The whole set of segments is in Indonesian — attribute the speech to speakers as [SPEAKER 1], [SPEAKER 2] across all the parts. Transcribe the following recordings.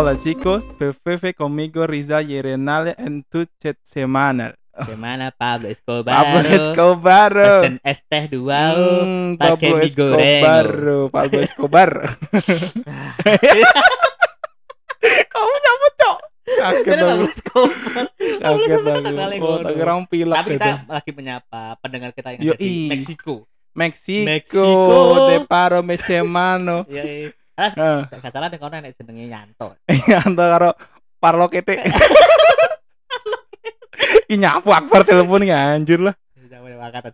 [SPEAKER 1] Hola chicos, perfecto conmigo Rizal y Renale en tu chat semanal.
[SPEAKER 2] Gimana Pablo Escobar?
[SPEAKER 1] Pablo Escobar.
[SPEAKER 2] Pesen es teh dua
[SPEAKER 1] Hmm,
[SPEAKER 2] pakai
[SPEAKER 1] Pablo
[SPEAKER 2] mie goreng.
[SPEAKER 1] Pablo Escobar. Kamu nyambut cok. Kaget.
[SPEAKER 2] Pablo Escobar. Pablo
[SPEAKER 1] Kaget
[SPEAKER 2] Escobar
[SPEAKER 1] aku. Oh, orang pilek
[SPEAKER 2] Tapi kita lagi menyapa pendengar kita yang
[SPEAKER 1] Yo,
[SPEAKER 2] ada di
[SPEAKER 1] i.
[SPEAKER 2] Meksiko.
[SPEAKER 1] Meksiko,
[SPEAKER 2] Meksiko.
[SPEAKER 1] de paro me semano.
[SPEAKER 2] Iya, iya. Ah,
[SPEAKER 1] Heeh.
[SPEAKER 2] gak salah nek kono nek jenenge Yanto.
[SPEAKER 1] Anto karo parlo kete. Ki nyapu akbar telepon ya anjir lah.
[SPEAKER 2] Aja.
[SPEAKER 1] Angkat.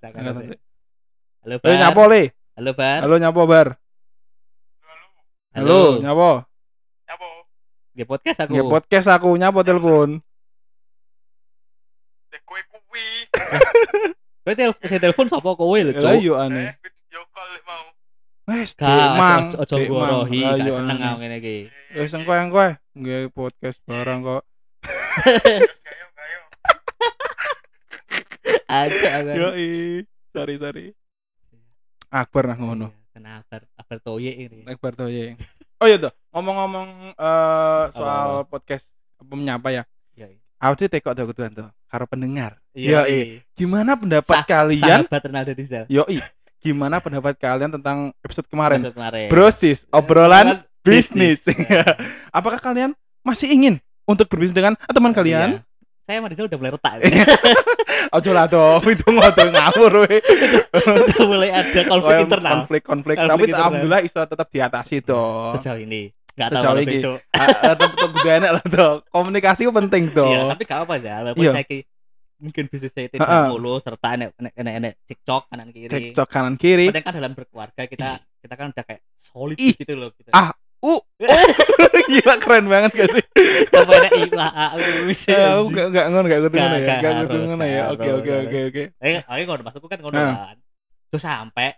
[SPEAKER 2] Halo,
[SPEAKER 1] Eh
[SPEAKER 2] Bar.
[SPEAKER 1] nyapo le.
[SPEAKER 2] Halo, Bar.
[SPEAKER 1] Halo nyapo bar. Halo, nyapo.
[SPEAKER 2] Di podcast aku.
[SPEAKER 1] Nge podcast aku nyapo telepon.
[SPEAKER 3] Dek kowe kuwi.
[SPEAKER 2] Kowe telepon sapa kowe lho,
[SPEAKER 1] Lah
[SPEAKER 2] Cuk?
[SPEAKER 1] yo
[SPEAKER 3] Eh,
[SPEAKER 1] aneh.
[SPEAKER 3] video call lek mau.
[SPEAKER 1] Wes mang.
[SPEAKER 2] ojo-
[SPEAKER 1] Lah,
[SPEAKER 2] gak
[SPEAKER 1] yo
[SPEAKER 2] seneng aku ngene iki.
[SPEAKER 1] Wes engko engko nge podcast barang kok.
[SPEAKER 2] Ada aku.
[SPEAKER 1] Yo. Sorry sorry. Akbar nah ngono.
[SPEAKER 2] Kenapa? Apa toye ini?
[SPEAKER 1] Akbar ya. Oh iya tuh, ngomong-ngomong eh, soal podcast apa menyapa ya.
[SPEAKER 2] Iya.
[SPEAKER 1] Audit tekok tuh tuh tuh, karo pendengar.
[SPEAKER 2] Iya,
[SPEAKER 1] Yo. Gimana pendapat kalian?
[SPEAKER 2] Sahabat Ronaldo Rizal.
[SPEAKER 1] Yoi, gimana pendapat kalian tentang episode kemarin?
[SPEAKER 2] Episode kemarin.
[SPEAKER 1] Brosis, obrolan bisnis.
[SPEAKER 2] Iya.
[SPEAKER 1] Apakah kalian masih ingin untuk berbisnis dengan teman kalian?
[SPEAKER 2] Iya. Saya sama Rizal udah mulai retak.
[SPEAKER 1] Ojo lah dong, itu ngotot ngawur we.
[SPEAKER 2] udah mulai ada konflik
[SPEAKER 1] Oh,
[SPEAKER 2] internal.
[SPEAKER 1] konflik, konflik.
[SPEAKER 2] Konflik
[SPEAKER 1] Tapi
[SPEAKER 2] internal.
[SPEAKER 1] alhamdulillah iso tetap diatasi dong.
[SPEAKER 2] Sejauh ini. Gak tahu
[SPEAKER 1] Sejauh
[SPEAKER 2] kalau besok.
[SPEAKER 1] Ah, Tetap tetap enak lah dong. Komunikasi itu penting
[SPEAKER 2] Iya,
[SPEAKER 1] dong.
[SPEAKER 2] tapi gak apa ya. Walaupun
[SPEAKER 1] Iya.
[SPEAKER 2] saya mungkin bisnis saya itu
[SPEAKER 1] Heeh.
[SPEAKER 2] mulus serta enek cekcok kanan kiri.
[SPEAKER 1] Cekcok kanan kiri.
[SPEAKER 2] Padahal kan dalam berkeluarga kita kita kan udah kayak solid
[SPEAKER 1] Ih.
[SPEAKER 2] gitu loh kita.
[SPEAKER 1] Ah, Uh, gila keren banget gak sih?
[SPEAKER 2] Pokoknya iwa au wis.
[SPEAKER 1] Eh, Aku gak gak ngono gak kudu
[SPEAKER 2] Gak-
[SPEAKER 1] ngono ya.
[SPEAKER 2] gak
[SPEAKER 1] Gak kudu
[SPEAKER 2] harus,
[SPEAKER 1] ngono ya. Oke oke oke oke.
[SPEAKER 2] Eh, ayo ngono maksudku kan ngono kan. Terus sampai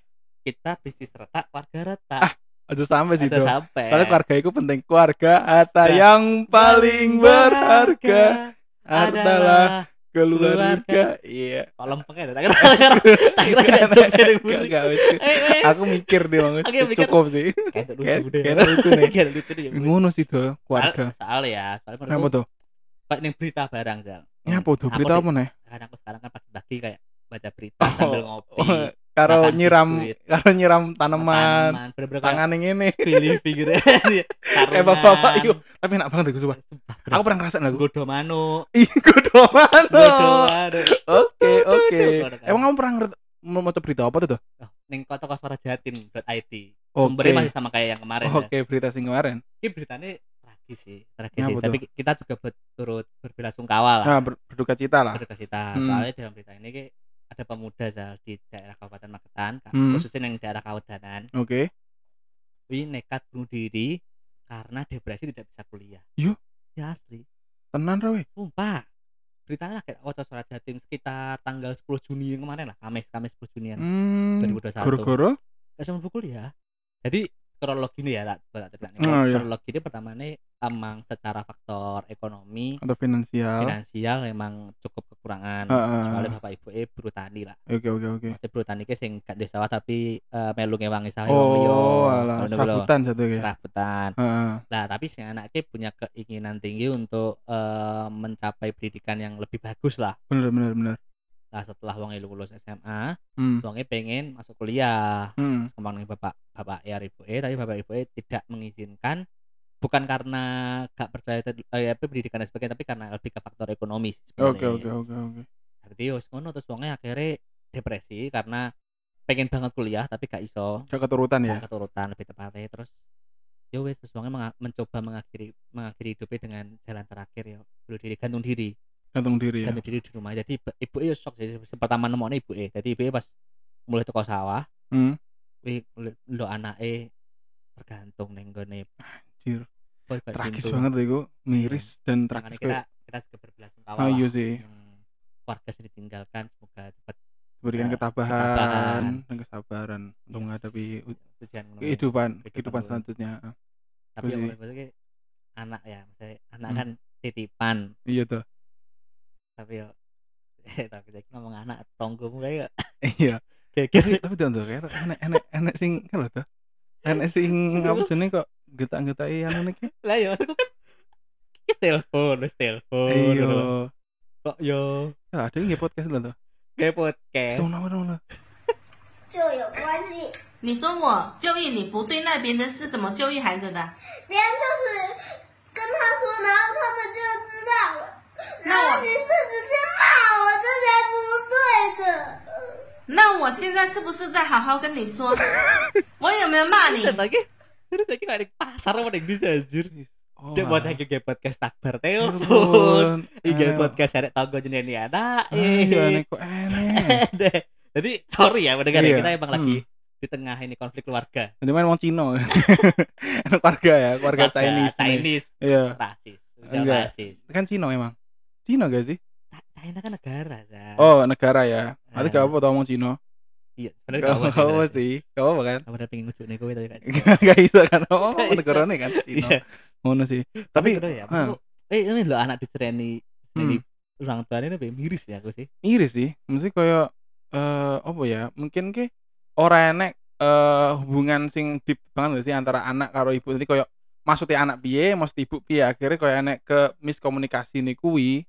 [SPEAKER 2] kita bisnis retak, keluarga retak.
[SPEAKER 1] Ah, Aja sampai sih
[SPEAKER 2] sampai.
[SPEAKER 1] Soalnya keluarga itu penting. Keluarga harta
[SPEAKER 2] Ya.
[SPEAKER 1] yang paling berharga adalah keluarga. Iya.
[SPEAKER 2] Kok lempeng ya? Tak kira tak kira ada jokes yang
[SPEAKER 1] Gak,
[SPEAKER 2] buri.
[SPEAKER 1] gak, wis.
[SPEAKER 2] Eh, eh.
[SPEAKER 1] Aku mikir deh bang, cukup sih.
[SPEAKER 2] Kayak lucu
[SPEAKER 1] Kayak
[SPEAKER 2] deh.
[SPEAKER 1] kayak lucu nih.
[SPEAKER 2] Kayak lucu deh. ya.
[SPEAKER 1] Ngono sih tuh keluarga.
[SPEAKER 2] Soal ya, soalnya menurutku
[SPEAKER 1] tuh?
[SPEAKER 2] kayak ning berita barang, Zal.
[SPEAKER 1] Nyapa tuh
[SPEAKER 2] Aku
[SPEAKER 1] berita apa nih?
[SPEAKER 2] Kan aku sekarang kan pagi-pagi kayak baca berita sambil ngopi.
[SPEAKER 1] Karo
[SPEAKER 2] makan
[SPEAKER 1] nyiram karo nyiram tanaman,
[SPEAKER 2] Tanaman,
[SPEAKER 1] tangan yang ini.
[SPEAKER 2] Skrili gitu.
[SPEAKER 1] Eh bapak-bapak itu, tapi enak banget aku sumpah.
[SPEAKER 2] Aku
[SPEAKER 1] pernah ngerasain lagu.
[SPEAKER 2] godo.
[SPEAKER 1] Ih, mana?
[SPEAKER 2] Godo manuk.
[SPEAKER 1] Oke, oke. Emang kamu pernah mau mau berita apa tuh? tuh?
[SPEAKER 2] Oh, ning kota koswarajatim.id.
[SPEAKER 1] Oke.
[SPEAKER 2] Sumbernya masih sama kayak yang kemarin ya.
[SPEAKER 1] Oke, berita sing kemarin.
[SPEAKER 2] Ini beritanya tragis sih, tragis sih. Tapi kita juga ber- turut berbelasungkawa lah.
[SPEAKER 1] Ber- berduka cita lah.
[SPEAKER 2] berduka cita.
[SPEAKER 1] Hmm.
[SPEAKER 2] Soalnya dalam berita ini ada pemuda Zal, di daerah Kabupaten Magetan,
[SPEAKER 1] Hmm.
[SPEAKER 2] khususnya yang daerah Kawedanan,
[SPEAKER 1] Oke.
[SPEAKER 2] ini nekat bunuh diri karena depresi tidak bisa kuliah.
[SPEAKER 1] Yo.
[SPEAKER 2] Ya asli.
[SPEAKER 1] Tenan rawe.
[SPEAKER 2] Sumpah. Beritanya lah kayak Kota Suara Jatim sekitar tanggal 10 Juni yang kemarin lah, Kamis Kamis 10 Juni yang
[SPEAKER 1] Hmm.
[SPEAKER 2] 2021.
[SPEAKER 1] Goro-goro?
[SPEAKER 2] Gak sama buku ya. Jadi kronologi ini ya, tak tak.
[SPEAKER 1] Oh, iya.
[SPEAKER 2] Kronologi ini pertama nih emang secara faktor ekonomi,
[SPEAKER 1] atau finansial?
[SPEAKER 2] finansial emang cukup kekurangan.
[SPEAKER 1] Heeh.
[SPEAKER 2] Soalnya bapak ibu e buru tani lah.
[SPEAKER 1] Oke, oke, oke.
[SPEAKER 2] Maksudnya buru tani ki sing gak sawah tapi uh, melu ngewangi sawah.
[SPEAKER 1] Oh, alah,
[SPEAKER 2] kuwi lho.
[SPEAKER 1] serabutan satu ya.
[SPEAKER 2] Serabutan.
[SPEAKER 1] Heeh.
[SPEAKER 2] Lah, tapi si anaknya punya keinginan tinggi untuk eh, mencapai pendidikan yang lebih bagus lah.
[SPEAKER 1] Bener, bener, bener.
[SPEAKER 2] Lah setelah wong lulus SMA,
[SPEAKER 1] Hmm.
[SPEAKER 2] wongnya pengen masuk kuliah.
[SPEAKER 1] Hmm.
[SPEAKER 2] kembang bapak bapak ya ibu e tapi bapak ibu e tidak mengizinkan bukan karena gak percaya eh, pendidikan dan sebagainya tapi karena lebih ke faktor ekonomi
[SPEAKER 1] Oke, oke, oke, oke.
[SPEAKER 2] Jadi wis ngono terus wongnya akhirnya depresi karena pengen banget kuliah tapi gak iso
[SPEAKER 1] Gak keturutan ya.
[SPEAKER 2] gak keturutan lebih tepatnya terus ya wis terus mencoba mengakhiri mengakhiri hidupnya dengan jalan terakhir ya bunuh diri gantung diri
[SPEAKER 1] Gantung diri ya.
[SPEAKER 2] gantung diri di rumah jadi ibu- e shock sih pertama nemoknya ibu e jadi ibu e pas mulai teko sawah
[SPEAKER 1] Hmm.
[SPEAKER 2] wih lo anake tergantung neng gone
[SPEAKER 1] Anjir. Tragis banget tuh iku. Miris dan
[SPEAKER 2] Makanya
[SPEAKER 1] tragis
[SPEAKER 2] kita kita juga berbelasungkawa
[SPEAKER 1] iya sih.
[SPEAKER 2] yang keluarga sudah ditinggalkan semoga cepat
[SPEAKER 1] Berikan
[SPEAKER 2] Ya,
[SPEAKER 1] ketabahan
[SPEAKER 2] ketabahan.
[SPEAKER 1] dan kesabaran untuk
[SPEAKER 2] Iya.
[SPEAKER 1] menghadapi
[SPEAKER 2] tujuan ngono.
[SPEAKER 1] kehidupan
[SPEAKER 2] Kehidupan
[SPEAKER 1] kehidupan selanjutnya.
[SPEAKER 2] tapi
[SPEAKER 1] itu
[SPEAKER 2] yang maksudnya anak ya maksudnya anak
[SPEAKER 1] Hmm.
[SPEAKER 2] kan titipan
[SPEAKER 1] Iya tuh
[SPEAKER 2] tapi yo tapi saya ngomong anak tonggomu kayak
[SPEAKER 1] Iya.
[SPEAKER 2] kayak
[SPEAKER 1] Tapi tapi tuh tuh kayak enek enek enek sing kalau tuh. Enek sing apa sih kok getak-getaki anu niki?
[SPEAKER 2] lah ya maksudku kan telepon, wis telepon.
[SPEAKER 1] Iya.
[SPEAKER 2] Kok yo
[SPEAKER 1] Ya, ada yang nge podcast lho tuh.
[SPEAKER 2] kayak podcast.
[SPEAKER 1] Sono sono.
[SPEAKER 4] 就有关系。
[SPEAKER 5] 你说我就医你不对，那别人是怎么就医孩子的？
[SPEAKER 4] 别人就是跟他说，然后他们就知道了。
[SPEAKER 5] 那我
[SPEAKER 4] 然后你是直接骂我，这才不对的。
[SPEAKER 5] 那我现在是不是在好好跟你说？我有没有骂你？
[SPEAKER 2] lagi terus lagi kayak di pasar apa di bisa anjir.
[SPEAKER 1] Oh,
[SPEAKER 2] Dia buat
[SPEAKER 1] alah.
[SPEAKER 2] saya kayak podcast takbar telepon.
[SPEAKER 1] Telepon.
[SPEAKER 2] Iya
[SPEAKER 1] Eh,
[SPEAKER 2] podcast ada tanggo jenenge ini ada.
[SPEAKER 1] Ayo, aneh kok aneh.
[SPEAKER 2] Deh. Jadi sorry ya mendengar ya,
[SPEAKER 1] Iya.
[SPEAKER 2] kita emang
[SPEAKER 1] Hmm.
[SPEAKER 2] lagi di tengah ini konflik keluarga.
[SPEAKER 1] Jadi main wong Cino. Enak keluarga ya, keluarga Chinese. nih.
[SPEAKER 2] Chinese
[SPEAKER 1] Iya.
[SPEAKER 2] rasis. Udah
[SPEAKER 1] Enggak.
[SPEAKER 2] rasis.
[SPEAKER 1] Kan Cino emang. Cino gak sih?
[SPEAKER 2] China kan negara, Zah.
[SPEAKER 1] Oh, negara ya. Nanti
[SPEAKER 2] Eh.
[SPEAKER 1] gak apa tau ngomong Cino.
[SPEAKER 2] iya, sebenarnya
[SPEAKER 1] Gak
[SPEAKER 2] gak apa
[SPEAKER 1] apa sih. Gak apa kan?
[SPEAKER 2] Kamu udah pengen ngucuk nih kowe tapi kan.
[SPEAKER 1] Gak bisa kan? Oh,
[SPEAKER 2] Gak
[SPEAKER 1] negara kan Cino.
[SPEAKER 2] Iya.
[SPEAKER 1] Ngono sih.
[SPEAKER 2] Tapi
[SPEAKER 1] Tapi
[SPEAKER 2] ya, eh ini lo anak dicereni
[SPEAKER 1] Hmm.
[SPEAKER 2] orang tuanya ini lebih miris ya aku sih.
[SPEAKER 1] miris sih. Mesti koyo eh apa ya? Mungkin ke ora enek eh hubungan sing deep banget gak sih antara anak karo ibu. Nanti koyo maksudnya anak piye, maksud ibu piye akhirnya koyo enek ke miskomunikasi nih kuwi.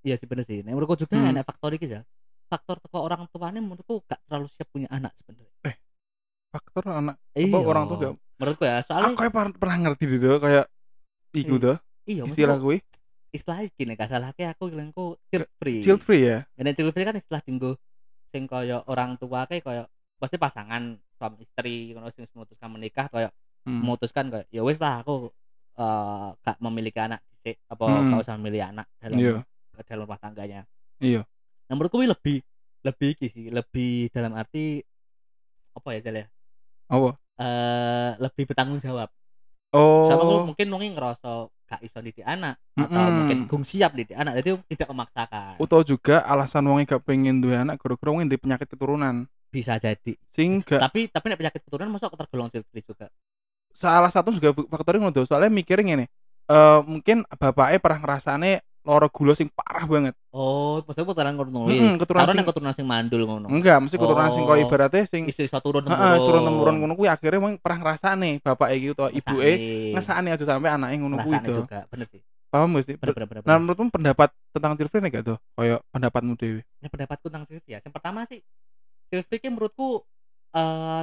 [SPEAKER 2] Iya sih bener sih. Nah, menurutku juga
[SPEAKER 1] Hmm.
[SPEAKER 2] ada faktor iki ya. Faktor teko orang tuanya menurutku gak terlalu siap punya anak sebenarnya.
[SPEAKER 1] Faktor anak
[SPEAKER 2] Iya.
[SPEAKER 1] orang tua gak
[SPEAKER 2] Menurutku ya, soalnya
[SPEAKER 1] aku ya pernah ngerti dulu kayak iku
[SPEAKER 2] Iya.
[SPEAKER 1] tuh
[SPEAKER 2] iya
[SPEAKER 1] istilah kuwi
[SPEAKER 2] istilah iki nek gak salah kayak aku bilangku child free.
[SPEAKER 1] child free ya.
[SPEAKER 2] Dan child free kan istilah dinggo sing kaya orang tua kayak kaya pasti pasangan suami istri ngono sing memutuskan menikah kaya
[SPEAKER 1] Hmm.
[SPEAKER 2] memutuskan kayak ya wis lah aku eh, gak memiliki anak dhisik apa
[SPEAKER 1] Hmm.
[SPEAKER 2] gak usah anak dalam
[SPEAKER 1] Iya.
[SPEAKER 2] dalam rumah tangganya.
[SPEAKER 1] Iya.
[SPEAKER 2] Nah, menurutku ini lebih lebih iki sih, lebih dalam arti apa ya Jal ya?
[SPEAKER 1] Apa?
[SPEAKER 2] Eh lebih bertanggung jawab.
[SPEAKER 1] Oh.
[SPEAKER 2] Sama mungkin mungkin ngerasa gak iso didik anak atau
[SPEAKER 1] Mm-mm.
[SPEAKER 2] mungkin gung siap didik anak jadi tidak memaksakan.
[SPEAKER 1] Utawa juga alasan wong gak pengen duwe anak gara-gara wong ndek penyakit keturunan.
[SPEAKER 2] Bisa jadi.
[SPEAKER 1] Sing gak
[SPEAKER 2] Tapi tapi nek penyakit keturunan masuk tergolong free juga.
[SPEAKER 1] salah satu juga faktornya ngono. Soalnya mikirnya ngene. Eh mungkin bapaknya pernah ngerasane loro gula sing parah banget.
[SPEAKER 2] Oh, maksudnya keturunan ngono.
[SPEAKER 1] Mm-mm, keturunan
[SPEAKER 2] Taruh
[SPEAKER 1] sing
[SPEAKER 2] keturunan sing mandul ngono.
[SPEAKER 1] enggak, mesti keturunan sing koyo
[SPEAKER 2] Oh.
[SPEAKER 1] ibaratnya sing
[SPEAKER 2] Istri satu turun
[SPEAKER 1] heeh turun temurun ngono kuwi akhirnya wong pernah ngrasane bapake iki utawa ibuke ngesane aja sampai anaknya ngono kuwi
[SPEAKER 2] Ngerasane
[SPEAKER 1] tuh.
[SPEAKER 2] juga, bener sih.
[SPEAKER 1] Paham sih?
[SPEAKER 2] Bener bener bener.
[SPEAKER 1] Nah, menurutmu pendapat tentang free gak tuh? Koyo pendapatmu dewe.
[SPEAKER 2] Ini pendapatku tentang ya. Yang pertama sih free ini menurutku eh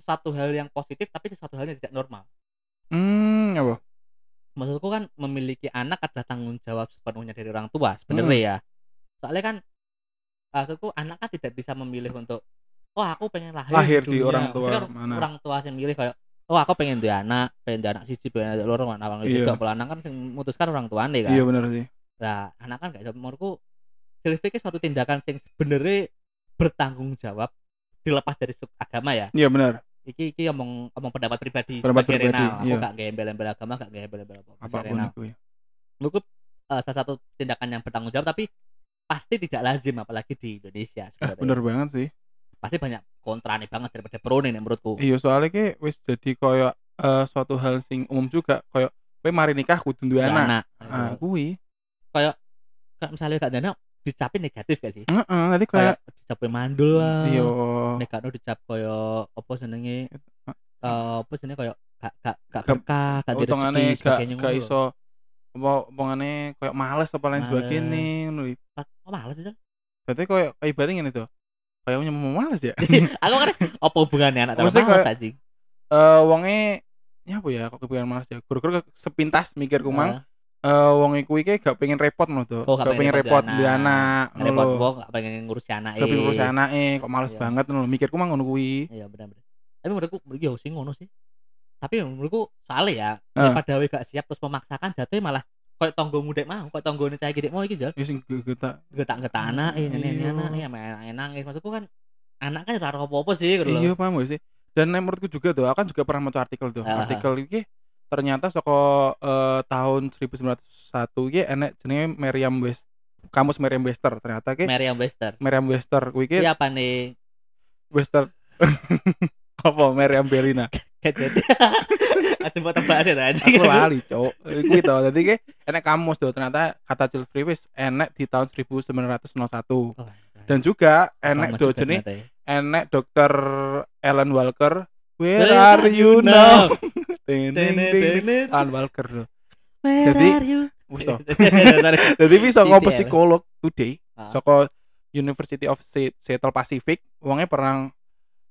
[SPEAKER 2] sesuatu hal yang positif tapi sesuatu hal yang tidak normal.
[SPEAKER 1] Hmm, apa?
[SPEAKER 2] Maksudku kan memiliki anak adalah tanggung jawab sepenuhnya dari orang tua sebenarnya ya. Soalnya kan maksudku anak kan tidak bisa memilih untuk oh aku pengen lahir,
[SPEAKER 1] Lahir di orang
[SPEAKER 2] Maksudnya
[SPEAKER 1] tua
[SPEAKER 2] kan
[SPEAKER 1] mana?
[SPEAKER 2] orang tua yang milih kayak oh aku pengen duwe anak, pengen duwe anak siji, pengen duwe loro, anak awang
[SPEAKER 1] Iya.
[SPEAKER 2] juga kalau anak kan sing memutuskan orang tuane kan.
[SPEAKER 1] Iya bener sih.
[SPEAKER 2] Nah, anak kan gak bisa menurutku selfie suatu tindakan yang sebenarnya bertanggung jawab dilepas dari sub agama ya.
[SPEAKER 1] Iya bener.
[SPEAKER 2] Iki iki omong omong pendapat pribadi
[SPEAKER 1] Pendapat
[SPEAKER 2] sebagai
[SPEAKER 1] pribadi,
[SPEAKER 2] Renal. Aku
[SPEAKER 1] iya.
[SPEAKER 2] gak gembel-gembel agama, gak gembel-gembel apa. sebagai
[SPEAKER 1] Apa pun
[SPEAKER 2] Renal.
[SPEAKER 1] itu ya.
[SPEAKER 2] Menurutku eh, salah satu tindakan yang bertanggung jawab tapi pasti tidak lazim apalagi di Indonesia
[SPEAKER 1] Eh,
[SPEAKER 2] sebenarnya.
[SPEAKER 1] bener banget sih.
[SPEAKER 2] Pasti banyak kontra nih banget daripada pro nih menurutku.
[SPEAKER 1] Iya soalnya ki wis jadi koyo eh, suatu hal sing umum juga koyo kowe mari nikah kudu duwe anak.
[SPEAKER 2] anak.
[SPEAKER 1] Ah, kuwi.
[SPEAKER 2] Kayak misalnya gak ada anak dicapin negatif gak sih?
[SPEAKER 1] Heeh, nanti koyo
[SPEAKER 2] Kayak dicapin mandul lah.
[SPEAKER 1] iya.
[SPEAKER 2] nek gak no dicap koyo apa senenge eh apa senenge koyo gak gak gak berkah gak di
[SPEAKER 1] Utangane
[SPEAKER 2] rezeki
[SPEAKER 1] gak
[SPEAKER 2] sebagainya
[SPEAKER 1] gak iso apa opongane koyo males apa lain sebagainya ngono. lho.
[SPEAKER 2] pas oh males Jon.
[SPEAKER 1] Berarti koyo kayak ibaratnya ngene tuh. Kayaknya mau males ya.
[SPEAKER 2] aku kan apa hubungannya anak sama males
[SPEAKER 1] kayak-
[SPEAKER 2] anjing
[SPEAKER 1] Eh wonge ya apa ya kok kepikiran males ya. Guru-guru sepintas mikir kumang
[SPEAKER 2] Eh,
[SPEAKER 1] eh wong kuwi ki gak pengen repot ngono tuh.
[SPEAKER 2] Oh,
[SPEAKER 1] gak pengen repot duwe anak.
[SPEAKER 2] repot wong gak pengen ngurusi anak
[SPEAKER 1] Gak pengen ngurus anake kok males
[SPEAKER 2] Iya.
[SPEAKER 1] banget ngono. Mikirku mah ngono kuwi.
[SPEAKER 2] iya benar benar tapi menurutku iya sih ngono sih tapi menurutku soalnya ya
[SPEAKER 1] Eh.
[SPEAKER 2] daripada we gak siap terus memaksakan jatuhnya malah kayak tonggo mudek mau kayak tonggo saya gede mau iki jal
[SPEAKER 1] Ya sing getak
[SPEAKER 2] getak getak anak eh ini ini
[SPEAKER 1] Iya.
[SPEAKER 2] anak eh enak enak maksudku kan anak kan raro apa apa sih gitu
[SPEAKER 1] Iya paham gak sih. Dan menurutku juga tuh, aku kan juga pernah maca artikel tuh. Artikel iki ternyata saka eh, tahun 1901 iki enek jenenge Merriam West kamus Merriam Webster ternyata ki
[SPEAKER 2] Merriam Webster
[SPEAKER 1] Merriam Webster kuwi ki
[SPEAKER 2] Iya apa nih
[SPEAKER 1] Webster apa Merriam Bellina?
[SPEAKER 2] Gak jadi Aja buat tebak aja anjing
[SPEAKER 1] aku lali cok kuwi to dadi ki enek kamus tuh ternyata kata child free wis enek di tahun 1901
[SPEAKER 2] Oh,
[SPEAKER 1] dan juga enek jenenge
[SPEAKER 2] ternyata ya.
[SPEAKER 1] enek dokter Ellen Walker. Where
[SPEAKER 2] Where
[SPEAKER 1] are you now? Alan Walker tuh. Jadi, wis to. Wis saka
[SPEAKER 2] CTL.
[SPEAKER 1] psikolog today,
[SPEAKER 2] Ah.
[SPEAKER 1] saka University of Se- Seattle Pacific, wongnya pernah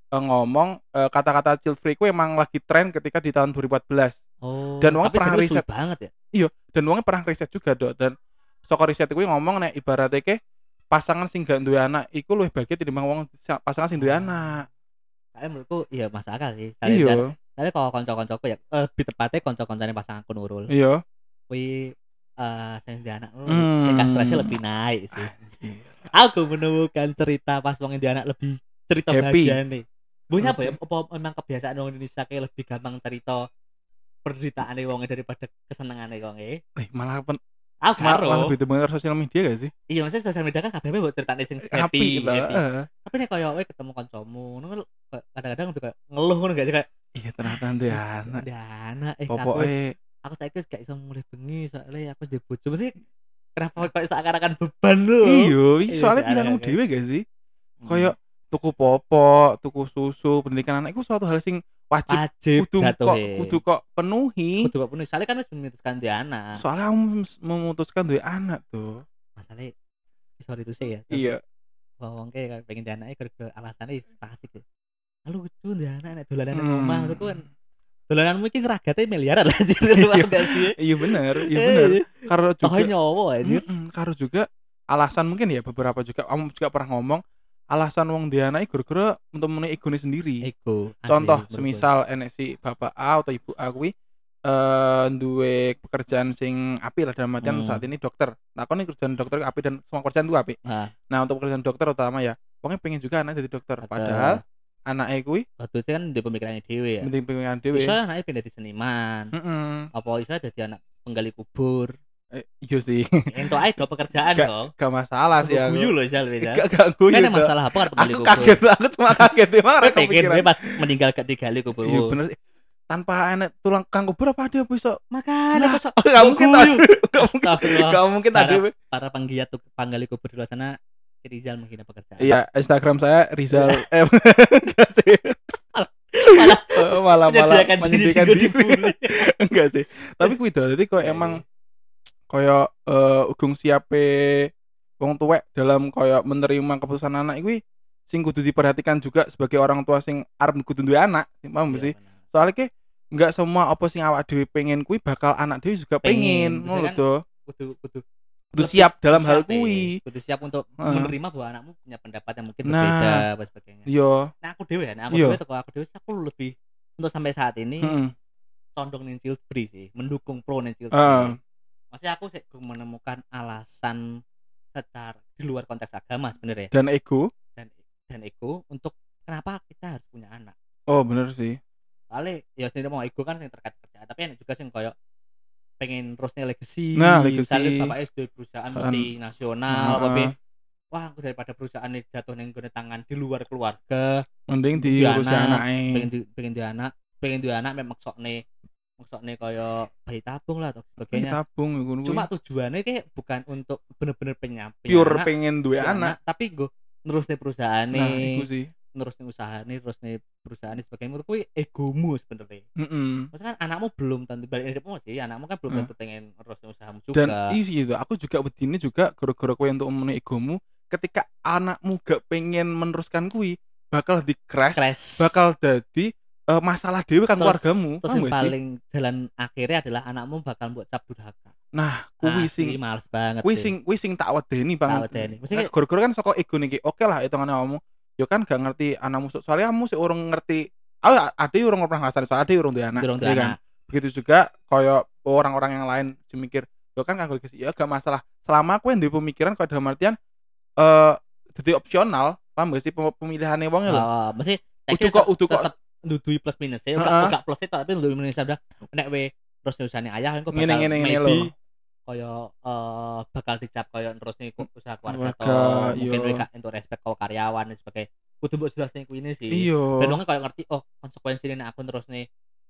[SPEAKER 1] eh, ngomong eh, kata-kata child free ku emang lagi tren ketika di tahun 2014.
[SPEAKER 2] Oh,
[SPEAKER 1] Dan wong
[SPEAKER 2] tapi
[SPEAKER 1] pernah riset.
[SPEAKER 2] banget ya.
[SPEAKER 1] Iya, dan wongnya pernah riset juga, Dok. Dan saka riset kuwi ngomong nek ibaratnya ke pasangan sing gak duwe anak iku luwih bahagia tinimbang wong sa- pasangan sing duwe anak.
[SPEAKER 2] Saya menurutku iya masuk akal sih.
[SPEAKER 1] Iya,
[SPEAKER 2] Tapi kalau konco-koncoku ya eh, lebih tepatnya konco-koncone pasanganku nurul.
[SPEAKER 1] iya.
[SPEAKER 2] Kuwi eh sing di anak
[SPEAKER 1] Hmm. Ah,
[SPEAKER 2] tingkat stresnya lebih naik sih. Aku menemukan cerita pas wong di anak lebih cerita
[SPEAKER 1] Happy.
[SPEAKER 2] bahagia nih. Bunya apa ya? Apa memang kebiasaan orang Indonesia kayak lebih gampang cerita penderitaan wong daripada kesenangan wonge.
[SPEAKER 1] Eh, malah pen,
[SPEAKER 2] Aku
[SPEAKER 1] malah,
[SPEAKER 2] karo.
[SPEAKER 1] malah lebih demen sosial media gak sih?
[SPEAKER 2] Iya, maksudnya sosial media kan kabeh buat ceritane sing happy,
[SPEAKER 1] Happy,
[SPEAKER 2] happy.
[SPEAKER 1] eh.
[SPEAKER 2] Tapi nek koyo kowe ketemu kancamu, ngono kan kadang-kadang udah kayak ngeluh ngono gak kayak
[SPEAKER 1] Iya ternyata duwe anak.
[SPEAKER 2] "Di anak eh aku wis-
[SPEAKER 1] Pokoke
[SPEAKER 2] aku wis gak iso mulai bengi soalnya aku di bojo. Mesti kenapa kok seakan-akan beban lu?
[SPEAKER 1] iya,
[SPEAKER 2] Iya,
[SPEAKER 1] soalnya pilihanmu
[SPEAKER 2] ada-ada.
[SPEAKER 1] dhewe gak sih?
[SPEAKER 2] Hmm.
[SPEAKER 1] Kayak tuku popok, tuku susu, pendidikan anak itu suatu hal sing wajib
[SPEAKER 2] wajib
[SPEAKER 1] kudu kok kudu kok penuhi.
[SPEAKER 2] kudu kok penuh. Soalnya kan wis memutuskan di anak.
[SPEAKER 1] Soalnya kamu mem- memutuskan duwe anak tuh.
[SPEAKER 2] Masalahnya sorry itu sih ya.
[SPEAKER 1] Iya.
[SPEAKER 2] Wong kayak pengen di anaknya gara-gara alasannya asik ya. Lalu lucu di anak nek dolanan
[SPEAKER 1] Hmm.
[SPEAKER 2] omah itu kan dolanan mungkin ragatnya miliaran lah anjir
[SPEAKER 1] Iya.
[SPEAKER 2] sih?
[SPEAKER 1] Iya bener, iya bener. Karena
[SPEAKER 2] Toh
[SPEAKER 1] juga
[SPEAKER 2] nyowo anjir.
[SPEAKER 1] Mm-mm, karo juga alasan mungkin ya beberapa juga kamu juga pernah ngomong alasan wong di anak gara-gara untuk memenuhi egone sendiri.
[SPEAKER 2] Ego.
[SPEAKER 1] Contoh semisal enek si bapak A atau ibu A kuwi eh duwe pekerjaan sing apik lah dalam artian
[SPEAKER 2] Hmm.
[SPEAKER 1] saat ini dokter. Nah, ini kerjaan dokter apik dan semua pekerjaan itu apik.
[SPEAKER 2] Nah,
[SPEAKER 1] Nah, untuk pekerjaan dokter utama ya, wongnya pengen juga anaknya jadi dokter. Padahal anaknya kuwi
[SPEAKER 2] waktu itu kan di pemikirannya dewe ya.
[SPEAKER 1] penting pengen dhewe.
[SPEAKER 2] Iso anaknya pengen jadi seniman.
[SPEAKER 1] Heeh.
[SPEAKER 2] Apa iso jadi anak penggali kubur.
[SPEAKER 1] Eh, iya sih.
[SPEAKER 2] Itu do pekerjaan
[SPEAKER 1] Gak-
[SPEAKER 2] dong.
[SPEAKER 1] Gak masalah sih aku.
[SPEAKER 2] Guyu loh Jal Beza.
[SPEAKER 1] Gak gak guyu.
[SPEAKER 2] Kan masalah apa kan penggali
[SPEAKER 1] Aku
[SPEAKER 2] kubur.
[SPEAKER 1] kaget, aku cuma kaget emang kepikiran.
[SPEAKER 2] gue pas meninggal gak digali kubur.
[SPEAKER 1] Iya bener sih. Tanpa enek tulang kang kubur apa dia bisa?
[SPEAKER 2] Makanya
[SPEAKER 1] Lah,
[SPEAKER 2] kok
[SPEAKER 1] Gak mungkin tadi. Gak mungkin.
[SPEAKER 2] Astagfirullah.
[SPEAKER 1] Gak mungkin tadi.
[SPEAKER 2] Para- Para penggiat tuh penggali kubur di luar sana Rizal menghina pekerjaan.
[SPEAKER 1] Iya, Instagram saya Rizal eh enggak sih.
[SPEAKER 2] Malah
[SPEAKER 1] malah malah
[SPEAKER 2] menyediakan diri
[SPEAKER 1] diri. enggak sih. Tapi kuwi dadi kok
[SPEAKER 2] Iya,
[SPEAKER 1] emang kaya eh ugung siape wong tuwek dalam kaya menerima keputusan anak kuwi sing kudu diperhatikan juga sebagai orang tua sing arep kudu duwe anak, paham
[SPEAKER 2] Iya,
[SPEAKER 1] sih? Soalnya ke enggak semua apa sing awak dhewe pengen kuwi bakal anak dhewe juga
[SPEAKER 2] Pengen.
[SPEAKER 1] pengen, ngono
[SPEAKER 2] kan
[SPEAKER 1] to.
[SPEAKER 2] Kudu kudu
[SPEAKER 1] Kudu siap dalam hal
[SPEAKER 2] siap, eh.
[SPEAKER 1] kuwi.
[SPEAKER 2] Kudu siap untuk menerima bahwa anakmu punya pendapat yang mungkin
[SPEAKER 1] Nah.
[SPEAKER 2] berbeda dan sebagainya.
[SPEAKER 1] Iya,
[SPEAKER 2] Nah aku dewe ya, nah aku
[SPEAKER 1] Iya.
[SPEAKER 2] dewe toko aku dewe aku lebih untuk sampai saat ini
[SPEAKER 1] heeh.
[SPEAKER 2] condong nih child free sih, mendukung pro nih child
[SPEAKER 1] Ah.
[SPEAKER 2] free. Masih aku sih menemukan alasan secara di luar konteks agama sebenarnya
[SPEAKER 1] Dan ego.
[SPEAKER 2] dan dan ego untuk kenapa kita harus punya anak.
[SPEAKER 1] Oh, bener sih.
[SPEAKER 2] Soalnya ya tidak mau ego kan yang terkait kerjaan, tapi ada juga sih kayak pengen terusnya legacy.
[SPEAKER 1] Nah, legacy.
[SPEAKER 2] Misalnya bapak SD perusahaan
[SPEAKER 1] Perusahaan.
[SPEAKER 2] multinasional, apa be, wah aku daripada perusahaan ini jatuh gone tangan di luar keluarga,
[SPEAKER 1] Mending
[SPEAKER 2] Di
[SPEAKER 1] diurus
[SPEAKER 2] anak, pengen di, pengen di anak, pengen di anak memang maksudnya maksudnya kayak bayi tabung lah atau sebagainya.
[SPEAKER 1] tabung ngono kuwi.
[SPEAKER 2] Cuma tujuannya kayak bukan untuk bener-bener penyam
[SPEAKER 1] pure
[SPEAKER 2] anak,
[SPEAKER 1] pengen duwe
[SPEAKER 2] punya
[SPEAKER 1] anak.
[SPEAKER 2] tapi gue terus nih perusahaan
[SPEAKER 1] Nah,
[SPEAKER 2] nih,
[SPEAKER 1] sih.
[SPEAKER 2] Terus nih usaha nih, terus nih perusahaan nih sebagainya. Menurut gue egomu sebenarnya.
[SPEAKER 1] Heeh.
[SPEAKER 2] Maksudnya kan anakmu belum tentu balik hidupmu sih, anakmu kan belum
[SPEAKER 1] Hmm.
[SPEAKER 2] tentu pengen terus usahamu juga.
[SPEAKER 1] Dan isi itu aku juga wedine juga gara-gara kowe untuk memenuhi egomu ketika anakmu gak pengen meneruskan kuwi bakal di crash,
[SPEAKER 2] crash.
[SPEAKER 1] bakal jadi eh, masalah dewe kan
[SPEAKER 2] Terus-
[SPEAKER 1] keluargamu.
[SPEAKER 2] Terus yang
[SPEAKER 1] gak sih?
[SPEAKER 2] paling jalan akhirnya adalah anakmu bakal buat cap durhaka.
[SPEAKER 1] Nah, kuwi
[SPEAKER 2] Asli,
[SPEAKER 1] sing
[SPEAKER 2] males banget.
[SPEAKER 1] kuwi
[SPEAKER 2] sih.
[SPEAKER 1] sing kuwi sing tak wedeni banget.
[SPEAKER 2] wedeni. Mesti
[SPEAKER 1] Nah, Gara-gara kan saka ego niki. Oke lah hitungane kamu. Yo kan gak ngerti anakmu so- soalnya kamu sih urung ngerti Ah, ada urung pernah ngasani soalnya ada urung duwe anak.
[SPEAKER 2] durung
[SPEAKER 1] iya
[SPEAKER 2] duwe
[SPEAKER 1] kan?
[SPEAKER 2] anak.
[SPEAKER 1] begitu juga koyo orang-orang yang lain sing mikir yo kan kanggo legacy ya gak masalah selama aku yang duwe pemikiran kok dalam artian eh jadi opsional paham gak sih Pem- pemilihannya wong lho
[SPEAKER 2] Oh, mesti
[SPEAKER 1] udah kok udah kok
[SPEAKER 2] ndudui plus minus ya. Enggak enggak plus itu tapi ndudui minus udah nek we terus usahane ayah kan kok bakal
[SPEAKER 1] Ngene, ngene, ngene
[SPEAKER 2] maybe kaya eh, bakal dicap kaya terus nih usaha keluarga
[SPEAKER 1] Keluarga,
[SPEAKER 2] atau mungkin mereka untuk respect kau karyawan dan sebagainya. Kudu mbok jelas ning kuwi sih.
[SPEAKER 1] Iya
[SPEAKER 2] ben wong kaya ngerti oh konsekuensi ini aku terus nih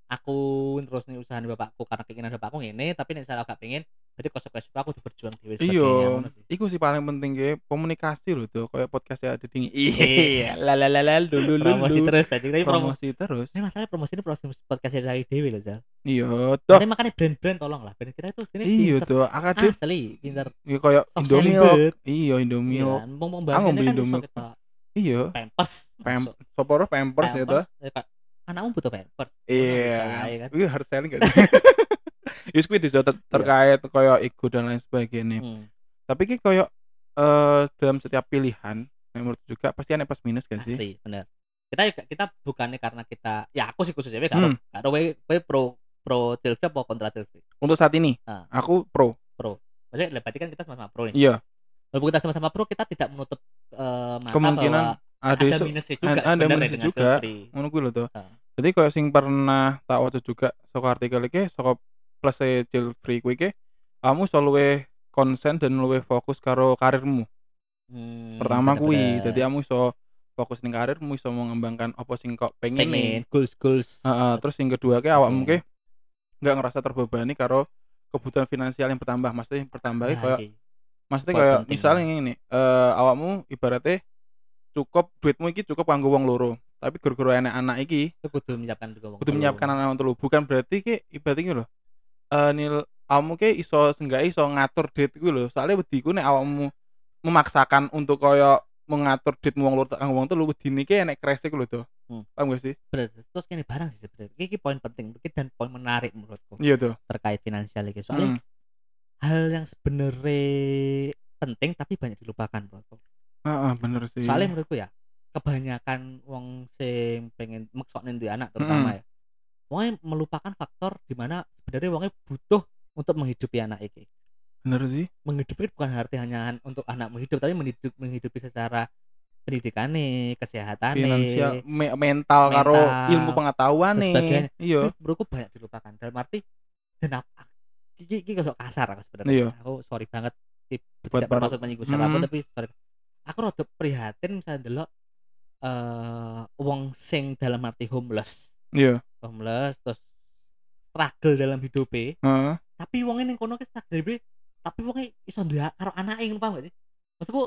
[SPEAKER 2] aku terus nih usaha bapakku karena keinginan bapakku ini tapi nek saya gak pengen berarti konsekuensi aku di berjuang dhewe
[SPEAKER 1] Iya,
[SPEAKER 2] sih.
[SPEAKER 1] iku sih paling penting ge komunikasi lho tuh, kayak podcast ya ada ding. Iya, la la la la dulu
[SPEAKER 2] promosi terus tadi tapi promosi
[SPEAKER 1] terus.
[SPEAKER 2] ini masalah promosi ini promosi podcast dari dewi loh Zal
[SPEAKER 1] Iya, toh.
[SPEAKER 2] Makanya makanya brand-brand tolong lah brand kita itu sini
[SPEAKER 1] Iya
[SPEAKER 2] pinter.
[SPEAKER 1] tuh, akadem
[SPEAKER 2] asli pinter
[SPEAKER 1] iya kayak. Iya,
[SPEAKER 2] mau mau bahas
[SPEAKER 1] Aku
[SPEAKER 2] ini
[SPEAKER 1] beli
[SPEAKER 2] kan
[SPEAKER 1] Iya,
[SPEAKER 2] pampers
[SPEAKER 1] soporo pampers ya tuh.
[SPEAKER 2] Anakmu butuh pampers
[SPEAKER 1] Iya.
[SPEAKER 2] Bisa, kan?
[SPEAKER 1] Iya, hard selling gak sih? Yus kuwi bisa ter- terkait kayak ego dan lain sebagainya.
[SPEAKER 2] Hmm,
[SPEAKER 1] Tapi ki kayak eh dalam setiap pilihan menurut juga pasti ada plus minus gak sih?
[SPEAKER 2] asli bener kita juga- kita bukannya karena kita ya aku sih khususnya kalau
[SPEAKER 1] Hmm.
[SPEAKER 2] kalau we, we pro pro Chelsea apa kontra Chelsea
[SPEAKER 1] Untuk saat ini,
[SPEAKER 2] Ah.
[SPEAKER 1] aku pro.
[SPEAKER 2] maksudnya berarti kan kita sama-sama pro nih
[SPEAKER 1] Iya,
[SPEAKER 2] walaupun kita sama-sama pro kita tidak menutup eh, mata
[SPEAKER 1] Kemungkinan
[SPEAKER 2] bahwa
[SPEAKER 1] ada
[SPEAKER 2] ada minusnya juga
[SPEAKER 1] ada
[SPEAKER 2] sebenarnya
[SPEAKER 1] minusnya juga. Ngono kuwi lho tuh. Jadi kayak sing pernah tak waca juga saka artikel iki saka plus chill free kuwi iki kamu luwih konsen dan luwih fokus karo karirmu.
[SPEAKER 2] Hmm,
[SPEAKER 1] Pertama kuwi, jadi kamu iso fokus ning karirmu iso mengembangkan apa sing kok pengen
[SPEAKER 2] pengen
[SPEAKER 1] nih.
[SPEAKER 2] goals goals
[SPEAKER 1] Heeh, terus yang kedua ki awakmu
[SPEAKER 2] Oke.
[SPEAKER 1] ki nggak ngerasa terbebani karo kebutuhan finansial yang bertambah. Maksudnya yang bertambah
[SPEAKER 2] Nah,
[SPEAKER 1] kayak
[SPEAKER 2] iki.
[SPEAKER 1] maksudnya kayak misalnya ini eh awakmu ibaratnya cukup duitmu iki cukup kanggo wong loro. Tapi gara-gara enek anak iki
[SPEAKER 2] itu kudu menyiapkan juga
[SPEAKER 1] kudu menyiapkan anak untuk bukan berarti ki ibaratnya ki lho eh nil awakmu ki iso seenggaknya iso ngatur date kuwi lho. Soalnya wediku nek awakmu memaksakan untuk koyo mengatur date wong loro kanggo wong telu wedine ki enek kresek lho tuh
[SPEAKER 2] Hmm.
[SPEAKER 1] paham gak sih?
[SPEAKER 2] Bener. Terus ini barang sih sebenarnya. Ini poin penting ini dan poin menarik menurutku.
[SPEAKER 1] Iya tuh
[SPEAKER 2] terkait finansial ini soalnya
[SPEAKER 1] Hmm.
[SPEAKER 2] hal yang sebenarnya penting tapi banyak dilupakan menurutku.
[SPEAKER 1] Heeh, bener sih.
[SPEAKER 2] Soalnya menurutku ya kebanyakan wong sing pengen maksudnya duwe anak
[SPEAKER 1] Hmm.
[SPEAKER 2] terutama ya wongnya melupakan faktor di mana sebenarnya wongnya butuh untuk menghidupi anak ini
[SPEAKER 1] bener sih.
[SPEAKER 2] Menghidupi bukan arti hanya untuk anak menghidup tapi menghidup, menghidupi secara pendidikan nih kesehatan
[SPEAKER 1] finansial me- mental, karo
[SPEAKER 2] Mental,
[SPEAKER 1] ilmu pengetahuan nih. iya.
[SPEAKER 2] Menurutku banyak dilupakan. Dalam arti dan apa iki iki kok kasar aku
[SPEAKER 1] Iya.
[SPEAKER 2] sebenarnya aku sorry banget
[SPEAKER 1] Buat
[SPEAKER 2] tidak bermaksud menyinggung siapa pun
[SPEAKER 1] Hmm.
[SPEAKER 2] tapi sorry. Aku rada prihatin misalnya delok eh wong sing dalam arti homeless.
[SPEAKER 1] Iya.
[SPEAKER 2] Homeless terus struggle dalam hidupnya
[SPEAKER 1] heeh.
[SPEAKER 2] Tapi wongnya ning kono ki struggle tapi wongnya iso duwe karo anake ngono paham gak sih? Maksudku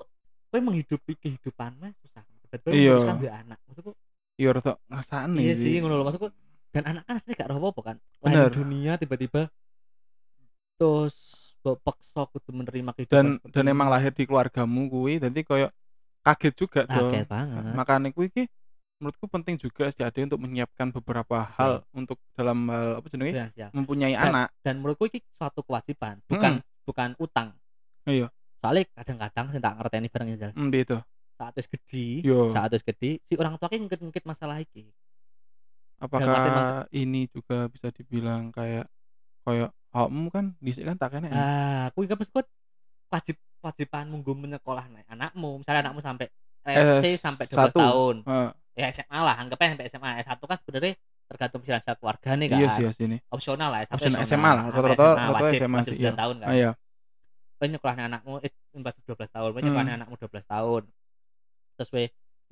[SPEAKER 2] kowe menghidupi kehidupan mah susah. Tiba-tiba
[SPEAKER 1] Iya.
[SPEAKER 2] memutuskan duwe anak. Maksudku
[SPEAKER 1] iya rada ngrasane
[SPEAKER 2] iya
[SPEAKER 1] sih.
[SPEAKER 2] ngono lho. Maksudku dan anak kan asli gak roh apa kan? Lain dunia tiba-tiba terus mbok paksa kudu menerima kehidupan
[SPEAKER 1] dan dan emang lahir di keluargamu kuwi jadi koyo kaget juga tuh
[SPEAKER 2] kaget banget.
[SPEAKER 1] makanya kuwi ki menurutku penting juga sih ada untuk menyiapkan beberapa hal untuk dalam hal apa jenenge mempunyai
[SPEAKER 2] Dan-
[SPEAKER 1] anak.
[SPEAKER 2] dan menurutku ini suatu kewajiban bukan bukan utang.
[SPEAKER 1] Iya.
[SPEAKER 2] soalnya kadang-kadang saya tak ngerti ini barangnya jalan
[SPEAKER 1] hmm, itu?
[SPEAKER 2] Saat wis gede
[SPEAKER 1] yo
[SPEAKER 2] saat wis gede si orang tua ki ngungkit-ngungkit masalah iki.
[SPEAKER 1] Apakah ini juga bisa dibilang kayak kayak kamu kan dhisik kan tak kene? Ya?
[SPEAKER 2] ah aku ingat maksudku wajib wajiban munggu menyekolah nih anakmu misalnya anakmu sampai
[SPEAKER 1] Eh,
[SPEAKER 2] sampai 12
[SPEAKER 1] satu.
[SPEAKER 2] tahun
[SPEAKER 1] Heeh,
[SPEAKER 2] ya SMA lah anggapnya sampai SMA S1 kan sebenarnya tergantung finansial keluarga nih kan
[SPEAKER 1] iya sih ya sini
[SPEAKER 2] opsional lah sampai
[SPEAKER 1] Opsional,
[SPEAKER 2] SMA,
[SPEAKER 1] lah, rata-rata-
[SPEAKER 2] wajib,
[SPEAKER 1] SMA
[SPEAKER 2] wajib
[SPEAKER 1] sih,
[SPEAKER 2] 9
[SPEAKER 1] iya.
[SPEAKER 2] tahun kan
[SPEAKER 1] ah, iya
[SPEAKER 2] Kowe nyekolahnya anakmu eh, masih 12 tahun, kowe nyekolahnya
[SPEAKER 1] Hmm.
[SPEAKER 2] anakmu 12 tahun.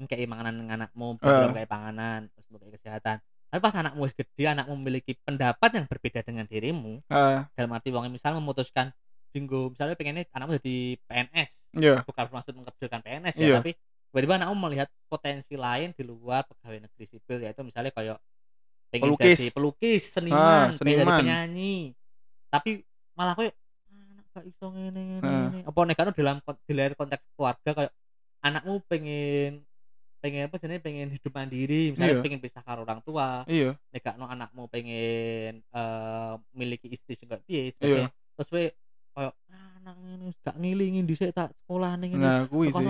[SPEAKER 2] Ngekei panganan nang anakmu,
[SPEAKER 1] Eh.
[SPEAKER 2] program kayak panganan, terus ngekei kesehatan. Tapi pas anakmu gede, anakmu memiliki pendapat yang berbeda dengan dirimu.
[SPEAKER 1] Ah,
[SPEAKER 2] Dalam arti wong misalnya memutuskan dinggo misalnya pengennya anakmu jadi PNS,
[SPEAKER 1] iya
[SPEAKER 2] bukan bermaksud mengkecilkan PNS ya, tapi tiba-tiba anakmu melihat potensi lain di luar pegawai negeri sipil yaitu misalnya kayak pengen
[SPEAKER 1] Pelukis.
[SPEAKER 2] jadi pelukis, seniman,
[SPEAKER 1] Ah,
[SPEAKER 2] pengen jadi
[SPEAKER 1] seniman.
[SPEAKER 2] penyanyi. Tapi malah kowe anak gak iso ngene ngene.
[SPEAKER 1] Ah.
[SPEAKER 2] ngene." Apa nek kan dalam di luar konteks keluarga kayak anakmu pengen pengen apa sih pengen hidup mandiri misalnya
[SPEAKER 1] Iya.
[SPEAKER 2] pengen pisah karo orang tua
[SPEAKER 1] iya
[SPEAKER 2] nek no anakmu pengen eh miliki istri juga piye
[SPEAKER 1] Iya.
[SPEAKER 2] terus we kayak "Ah, anak ini gak ngilingin dhisik tak sekolah ning ngene
[SPEAKER 1] nah kuwi sih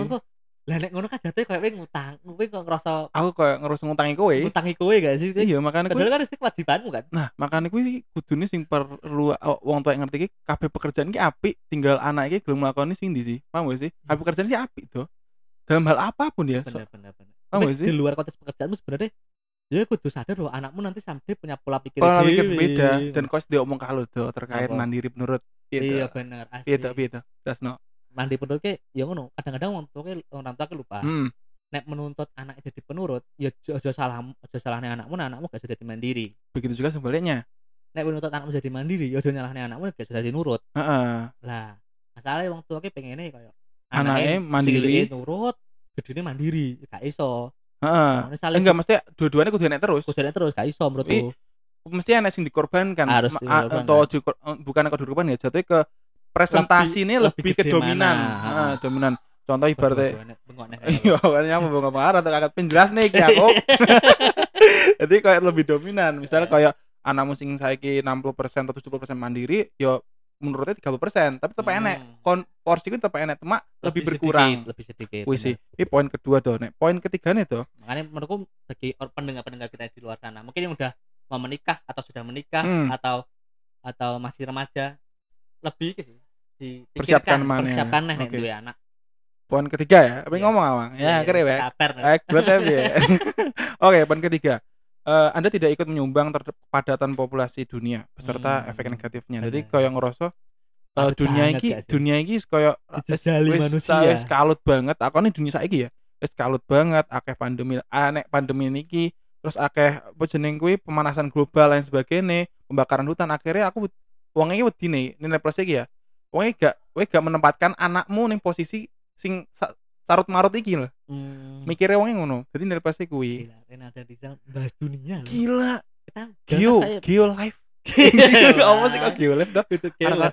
[SPEAKER 2] lah nek ngono kan jatuh kayak kowe ngutang kowe kok ngerasa
[SPEAKER 1] aku kayak ngerus ngutangi kowe
[SPEAKER 2] ngutangi kowe gak sih
[SPEAKER 1] iya makanya kuwi
[SPEAKER 2] padahal kan itu kewajibanmu kan
[SPEAKER 1] Nah, makanya kuwi sih kudune sing perlu uh, wong tua yang ngerti iki kabeh pekerjaan iki apik, tinggal anak iki gelem nglakoni sing ndi sih. Paham gak sih? Kabeh pekerjaan sih apik tuh. Dalam hal apa pun ya. So,
[SPEAKER 2] bener bener bener
[SPEAKER 1] Paham gak sih?
[SPEAKER 2] di luar konteks pekerjaanmu sebenarnya ya kudu sadar bahwa anakmu nanti sampai punya pola pikir
[SPEAKER 1] pola pikir berbeda dan kau dia omong kalau tuh terkait
[SPEAKER 2] Apa?
[SPEAKER 1] mandiri menurut
[SPEAKER 2] iya
[SPEAKER 1] itu.
[SPEAKER 2] bener asli
[SPEAKER 1] Piye tuh, piye tuh? Dasno.
[SPEAKER 2] mandi menurut ke ya ngono kadang-kadang orang tua ke- orang tua ke lupa
[SPEAKER 1] Hmm.
[SPEAKER 2] nek menuntut anak jadi penurut ya aja salah aja salahnya anakmu nah anakmu gak sudah jadi mandiri
[SPEAKER 1] begitu juga sebaliknya
[SPEAKER 2] nek menuntut anakmu jadi mandiri ya aja nyalahnya anakmu gak sudah jadi nurut
[SPEAKER 1] Heeh.
[SPEAKER 2] lah masalahnya wong tua ki pengennya kayak
[SPEAKER 1] Anaknya mandiri.
[SPEAKER 2] nurut gedene mandiri gak iso
[SPEAKER 1] Heeh.
[SPEAKER 2] Nah, saling
[SPEAKER 1] enggak mesti dua-duanya kudu terus
[SPEAKER 2] kudu terus gak iso menurutku
[SPEAKER 1] mesti enek sing dikorbankan
[SPEAKER 2] Harus dikorbankan.
[SPEAKER 1] atau dikor- eh, bukan kok dikorban ya jatuhnya ke presentasi ini
[SPEAKER 2] Lebih-
[SPEAKER 1] lebih,
[SPEAKER 2] lebih
[SPEAKER 1] ke dominan
[SPEAKER 2] mana.
[SPEAKER 1] Heeh, dominan contoh ibaratnya iya makanya apa bang marah atau kakak penjelas nih iki aku jadi kayak lebih dominan. Misalnya
[SPEAKER 2] Iya.
[SPEAKER 1] kayak anakmu sing saiki 60% atau 70% mandiri yo menurutnya 30% tapi tetap
[SPEAKER 2] Hmm.
[SPEAKER 1] kon porsi itu tetap enek cuma lebih, berkurang
[SPEAKER 2] sedikit, lebih sedikit
[SPEAKER 1] wih sih. ini poin kedua nek. Poin ketiga nih tuh
[SPEAKER 2] makanya menurutku bagi or- pendengar-pendengar kita di luar sana mungkin yang udah mau menikah atau sudah menikah
[SPEAKER 1] Hmm.
[SPEAKER 2] atau atau masih remaja lebih ke sih
[SPEAKER 1] Persiapkan
[SPEAKER 2] dipikirkan,
[SPEAKER 1] mana ya.
[SPEAKER 2] persiapkan nih duwe anak
[SPEAKER 1] poin ketiga ya apa
[SPEAKER 2] Iya.
[SPEAKER 1] ngomong awang ya keren ya. Oke, poin ketiga. Eh, anda tidak ikut menyumbang terhadap kepadatan populasi dunia beserta
[SPEAKER 2] Hmm.
[SPEAKER 1] efek negatifnya.
[SPEAKER 2] Bener.
[SPEAKER 1] Jadi kayak ngerasa
[SPEAKER 2] Padet
[SPEAKER 1] dunia iki
[SPEAKER 2] sih?
[SPEAKER 1] dunia iki kayak
[SPEAKER 2] Dijajali manusia.
[SPEAKER 1] wis kalut banget. Aku nih dunia saiki ya. Wis kalut banget akeh pandemi aneh pandemi niki terus akeh apa jeneng kuwi pemanasan global lain sebagainya, pembakaran hutan akhirnya aku wong iki wedine nilai plus iki ya. Wong iki gak kowe gak menempatkan anakmu ning posisi sing sa- sarut marut iki lho.
[SPEAKER 2] hmm.
[SPEAKER 1] Mikirnya wongnya ngono. Jadi nilai plus kuwi.
[SPEAKER 2] Gila, Renata Rizal bahas dunia loh.
[SPEAKER 1] Gila,
[SPEAKER 2] kita
[SPEAKER 1] Geo, Geo
[SPEAKER 2] kayak-
[SPEAKER 1] Apa sih kok Geo live,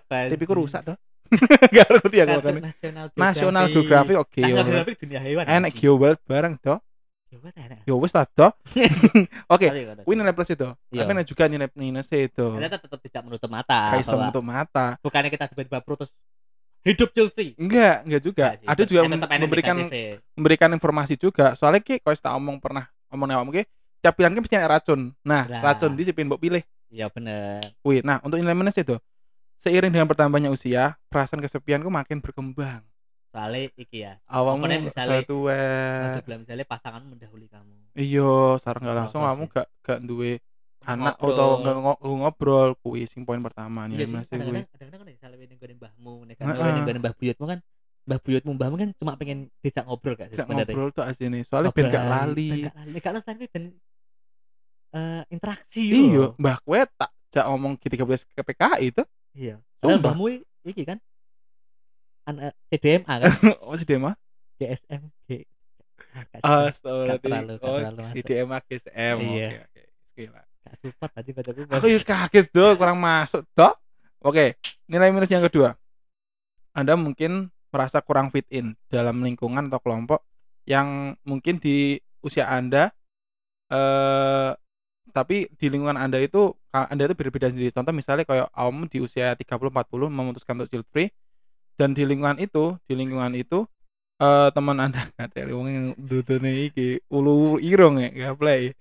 [SPEAKER 2] anjing.
[SPEAKER 1] TV ku rusak dah. Gak ngerti makanya.
[SPEAKER 2] nasional
[SPEAKER 1] National Geographic oke Geo.
[SPEAKER 2] nasional
[SPEAKER 1] live.
[SPEAKER 2] geographic dunia hewan
[SPEAKER 1] Enak. Geo World bareng toh.
[SPEAKER 2] Enak.
[SPEAKER 1] Ya wis lah toh. Oke, kuwi nilai plus itu.
[SPEAKER 2] Iya.
[SPEAKER 1] Tapi ada juga nilai minus itu.
[SPEAKER 2] ternyata tetap tidak menutup mata bahwa
[SPEAKER 1] menutup mata.
[SPEAKER 2] bukannya kita tiba-tiba terus hidup Chelsea
[SPEAKER 1] Enggak, enggak juga.
[SPEAKER 2] Enggak sih,
[SPEAKER 1] Ada juga memberikan memberikan informasi juga. Soalnya ki kalau tak omong pernah omong awakmu ki tiap pilihan ki mesti ada racun. Nah,
[SPEAKER 2] Lah.
[SPEAKER 1] racun di sipin mbok pilih.
[SPEAKER 2] iya bener
[SPEAKER 1] Wih, nah untuk nilai minus itu seiring dengan bertambahnya usia, perasaan kesepianku makin berkembang.
[SPEAKER 2] Soalnya iki ya nih, misalnya-
[SPEAKER 1] satu we.
[SPEAKER 2] Ada bilang misalnya pasangan mendahului kamu
[SPEAKER 1] Iya, sarang nggak langsung kamu gak gak duwe anak atau nggak ngo- ngobrol kuwi sing poin pertama
[SPEAKER 2] iya
[SPEAKER 1] nilai
[SPEAKER 2] sih
[SPEAKER 1] minus kuwi.
[SPEAKER 2] kadang-kadang kan misalnya nih gue mbahmu nih kan nih gue mbah buyutmu kan mbah buyutmu mbahmu kan cuma pengen dijak ngobrol gak sih sebenarnya
[SPEAKER 1] ngobrol tuh asini, soalnya ben gak lali.
[SPEAKER 2] ben gak lali dan eh, interaksi
[SPEAKER 1] Iya, mbah kue tak jak ngomong G13 ke PKI itu.
[SPEAKER 2] iya Padahal mbahmu iki kan anak CDMA kan
[SPEAKER 1] Oh si Dema?
[SPEAKER 2] GSM G.
[SPEAKER 1] Astagfirullahaladzim.
[SPEAKER 2] terlalu-
[SPEAKER 1] Oh,
[SPEAKER 2] terlalu.
[SPEAKER 1] DM GSM.
[SPEAKER 2] Iya.
[SPEAKER 1] Oke, oke. Gila.
[SPEAKER 2] gak support tadi bacaku
[SPEAKER 1] Aku kaget tuh, kurang masuk toh. Oke, nilai minus yang kedua. Anda mungkin merasa kurang fit in dalam lingkungan atau kelompok yang mungkin di usia Anda eh tapi di lingkungan Anda itu Anda itu berbeda sendiri. Contoh misalnya kayak kamu di usia 30 40 memutuskan untuk child free dan di lingkungan itu, di lingkungan itu eh teman Anda kata wong yang dudune iki ulu irong ya, gaplay.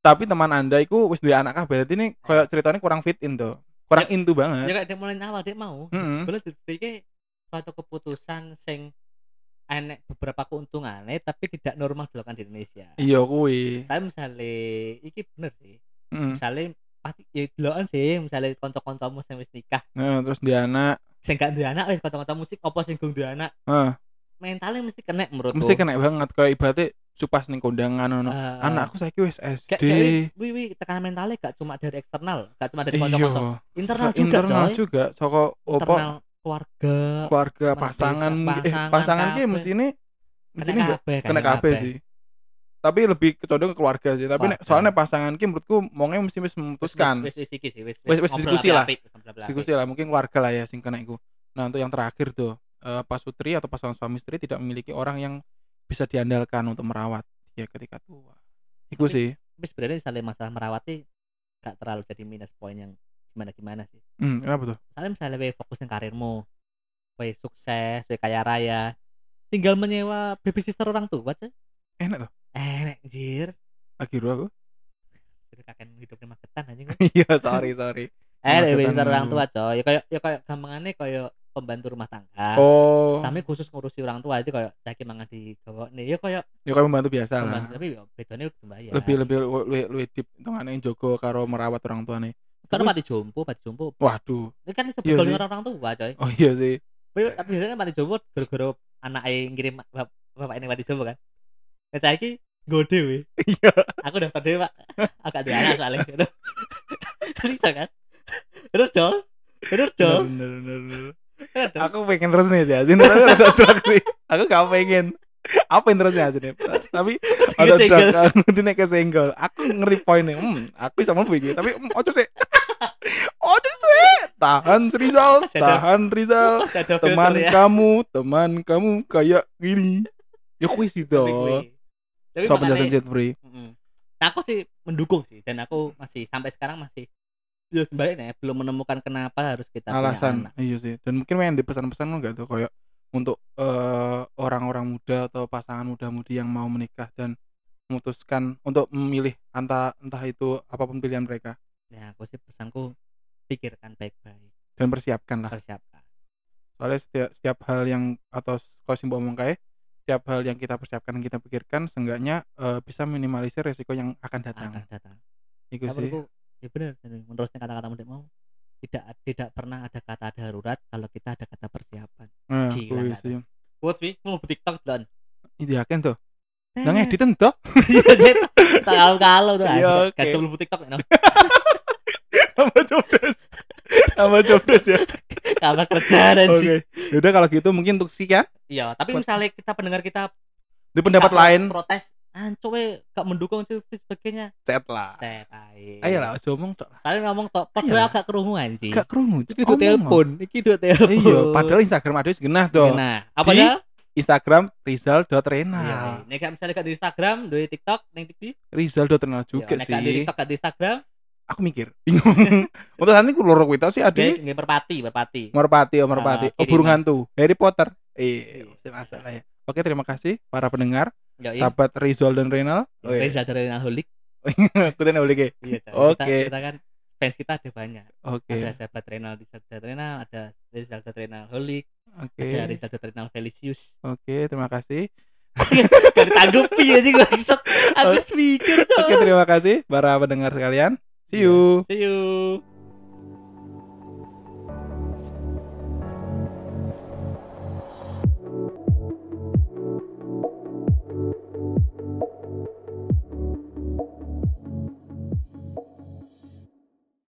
[SPEAKER 1] Tapi teman Anda itu wis duwe anak kabeh. Berarti ini kayak ceritanya kurang fit in tuh. Kurang
[SPEAKER 2] Ya-
[SPEAKER 1] into banget.
[SPEAKER 2] ya kayak dia mulai awal dia mau
[SPEAKER 1] Mm-mm.
[SPEAKER 2] sebenarnya jadi suatu keputusan sing enek beberapa keuntungannya tapi tidak normal dilakukan di Indonesia
[SPEAKER 1] Iya kuwi.
[SPEAKER 2] saya misalnya iki bener sih
[SPEAKER 1] Heeh.
[SPEAKER 2] misalnya pasti ya delokan sih misalnya konco-koncomu sing wis nikah
[SPEAKER 1] Nah, terus dia anak
[SPEAKER 2] sing gak duwe anak wis kanca-kanca musik apa sing gong duwe anak
[SPEAKER 1] Heeh.
[SPEAKER 2] mentalnya mesti kena menurutku
[SPEAKER 1] mesti kena banget kayak ibaratnya supas ning kondangan ngono.
[SPEAKER 2] Eh,
[SPEAKER 1] Anakku saiki wis SD.
[SPEAKER 2] gak wi wi tekanan mentalnya gak cuma dari eksternal gak cuma dari kanca-kanca
[SPEAKER 1] Iya.
[SPEAKER 2] internal juga
[SPEAKER 1] internal
[SPEAKER 2] coy
[SPEAKER 1] juga saka opo
[SPEAKER 2] internal keluarga
[SPEAKER 1] keluarga pasangan mungkin- eh
[SPEAKER 2] pasangan,
[SPEAKER 1] pasangan ki mesti ini mesti ini
[SPEAKER 2] kena kabeh
[SPEAKER 1] sih. Tapi lebih kecondong ke keluarga sih. Tapi nek soalnya pasangan ki menurutku mongnya mesti wis memutuskan.
[SPEAKER 2] wis wis iki sih wis
[SPEAKER 1] Wis- wis
[SPEAKER 2] ngobrol
[SPEAKER 1] diskusi lah. diskusi lah mungkin keluarga lah ya sing kena iku. Nah, untuk yang terakhir tuh eh, pasutri atau pasangan suami istri tidak memiliki orang yang bisa diandalkan untuk merawat dia ketika tua. Iku
[SPEAKER 2] Tapi-
[SPEAKER 1] sih.
[SPEAKER 2] tapi sebenarnya misalnya masalah merawat sih gak terlalu jadi minus poin yang gimana gimana sih
[SPEAKER 1] Hmm, kenapa tuh?
[SPEAKER 2] misalnya misalnya we fokus di karirmu we sukses we kaya raya tinggal menyewa babysitter orang tua aja
[SPEAKER 1] Enak tuh.
[SPEAKER 2] Eh anjir
[SPEAKER 1] ru aku.
[SPEAKER 2] jadi kakek hidupnya magetan aja
[SPEAKER 1] Iya, sorry, sorry.
[SPEAKER 2] eh
[SPEAKER 1] Magetan
[SPEAKER 2] babysitter orang tua coy ya kayak ya kayak gampangannya kayak pembantu rumah tangga
[SPEAKER 1] Oh.
[SPEAKER 2] kami khusus ngurusi orang tua itu kayak saya mangan di nih ya kayak
[SPEAKER 1] Ya kayak membantu biasa lah.
[SPEAKER 2] pembantu tapi ya bedanya udah bayar
[SPEAKER 1] Lebih lebih lebih lebih deep hitungane jogo karo merawat orang tua nih.
[SPEAKER 2] karena mati jompo mati jompo
[SPEAKER 1] Waduh.
[SPEAKER 2] ini kan
[SPEAKER 1] Iya
[SPEAKER 2] sebetulnya orang orang tua coy
[SPEAKER 1] Oh iya sih.
[SPEAKER 2] tapi tapi biasanya kan mati jompo gara-gara anak yang ngirim bap- bapak ini mati jompo kan Nek saiki go dhewe.
[SPEAKER 1] Iya.
[SPEAKER 2] Aku daftar dhewe, Pak. Agak ada anak soalnya gitu. Bisa kan? Bener dong. Bener dong.
[SPEAKER 1] Bener, bener, bener.
[SPEAKER 2] Dong.
[SPEAKER 1] Aku pengen terus nih ya. Sini tapi ada drag sih. Aku gak pengen. Apa yang terusnya sini? Tapi ada drag. Aku ngerti nek kesenggol. Aku ngerti poinnya. Hmm, aku bisa mlebu iki. Tapi hmm, ojo sih. Ojo sih. Tahan Rizal, tahan Rizal. Teman
[SPEAKER 2] ya.
[SPEAKER 1] kamu, teman kamu kayak gini. Ya kuis itu.
[SPEAKER 2] Tapi
[SPEAKER 1] Coba penjelasan jet free.
[SPEAKER 2] Mm-mm. Nah, aku sih mendukung sih dan aku masih sampai sekarang masih ya sebaliknya ya, belum menemukan kenapa harus kita
[SPEAKER 1] alasan iya sih dan mungkin yang di pesan-pesan enggak tuh kayak untuk eh, orang-orang muda atau pasangan muda-mudi yang mau menikah dan memutuskan untuk memilih antara entah itu apa pun pilihan mereka
[SPEAKER 2] Ya, aku sih pesanku pikirkan baik-baik,
[SPEAKER 1] dan persiapkan lah
[SPEAKER 2] persiapkan.
[SPEAKER 1] soalnya setiap setiap hal yang atau kalau Simbo ngomong kayak setiap hal yang kita persiapkan dan kita pikirkan seenggaknya eh, bisa minimalisir resiko yang akan datang
[SPEAKER 2] Akan datang.
[SPEAKER 1] itu
[SPEAKER 2] Ya,
[SPEAKER 1] sih
[SPEAKER 2] menurutku, ya benar, menurutnya kata-kata mudik mau tidak tidak pernah ada kata darurat kalau kita ada kata persiapan.
[SPEAKER 1] nah,
[SPEAKER 2] Gila,
[SPEAKER 1] kuwi sih
[SPEAKER 2] Buat sih, mau TikTok dan
[SPEAKER 1] itu yakin tuh nang edit entuk
[SPEAKER 2] Iya sih. Kalau kalau tuh.
[SPEAKER 1] Iya.
[SPEAKER 2] Kasih dulu TikTok no.
[SPEAKER 1] sama jobdesk sama jobdesk ya
[SPEAKER 2] Kabar kerjaan
[SPEAKER 1] Oke,
[SPEAKER 2] sih.
[SPEAKER 1] yaudah kalau gitu mungkin untuk sekian
[SPEAKER 2] Iya, tapi
[SPEAKER 1] Buat-
[SPEAKER 2] misalnya kita pendengar kita
[SPEAKER 1] di pendapat lain
[SPEAKER 2] protes, anco we gak mendukung sih sebagainya.
[SPEAKER 1] chat lah.
[SPEAKER 2] Set ae.
[SPEAKER 1] Ayo lah, aja omong tok.
[SPEAKER 2] Saya ngomong tok,
[SPEAKER 1] Ayo
[SPEAKER 2] padahal agak kerumunan sih.
[SPEAKER 1] Gak kerungu.
[SPEAKER 2] Iki do telepon, iki do telepon.
[SPEAKER 1] Iya, padahal Instagram ada genah tuh.
[SPEAKER 2] Nah, apa
[SPEAKER 1] Di-? Instagram
[SPEAKER 2] Iya,
[SPEAKER 1] rizal.renal.
[SPEAKER 2] nek gak misalnya gak di Instagram, di TikTok, ning TV.
[SPEAKER 1] Rizal.renal juga
[SPEAKER 2] Nek gak di
[SPEAKER 1] sih.
[SPEAKER 2] TikTok, gak di Instagram,
[SPEAKER 1] Aku mikir, bingung. Untuk saat ini aku loro kuwi sih ada
[SPEAKER 2] nggih nggih merpati, merpati.
[SPEAKER 1] merpati, oh merpati.
[SPEAKER 2] Ah,
[SPEAKER 1] Oh, burung hantu. Harry Potter. Iya,
[SPEAKER 2] Iya.
[SPEAKER 1] masalah ya. Oke, terima kasih para pendengar,
[SPEAKER 2] Yo, iya.
[SPEAKER 1] sahabat Rizal dan Renal. Oh, iya.
[SPEAKER 2] Reza dari Alholik.
[SPEAKER 1] Aku tanya boleh
[SPEAKER 2] Iya, Cak.
[SPEAKER 1] Oke.
[SPEAKER 2] Kita, kita kan fans kita ada banyak.
[SPEAKER 1] Oke.
[SPEAKER 2] Ada sahabat Renal di sahabat Renal, ada Rizal Renal Holik,
[SPEAKER 1] Oke.
[SPEAKER 2] ada Rizal Renal Felicius.
[SPEAKER 1] Oke, terima kasih.
[SPEAKER 2] Gak ditanggapi aja gue maksud. Aku
[SPEAKER 1] Oke.
[SPEAKER 2] speaker.
[SPEAKER 1] Oke, terima kasih para pendengar sekalian. See you.
[SPEAKER 2] See you.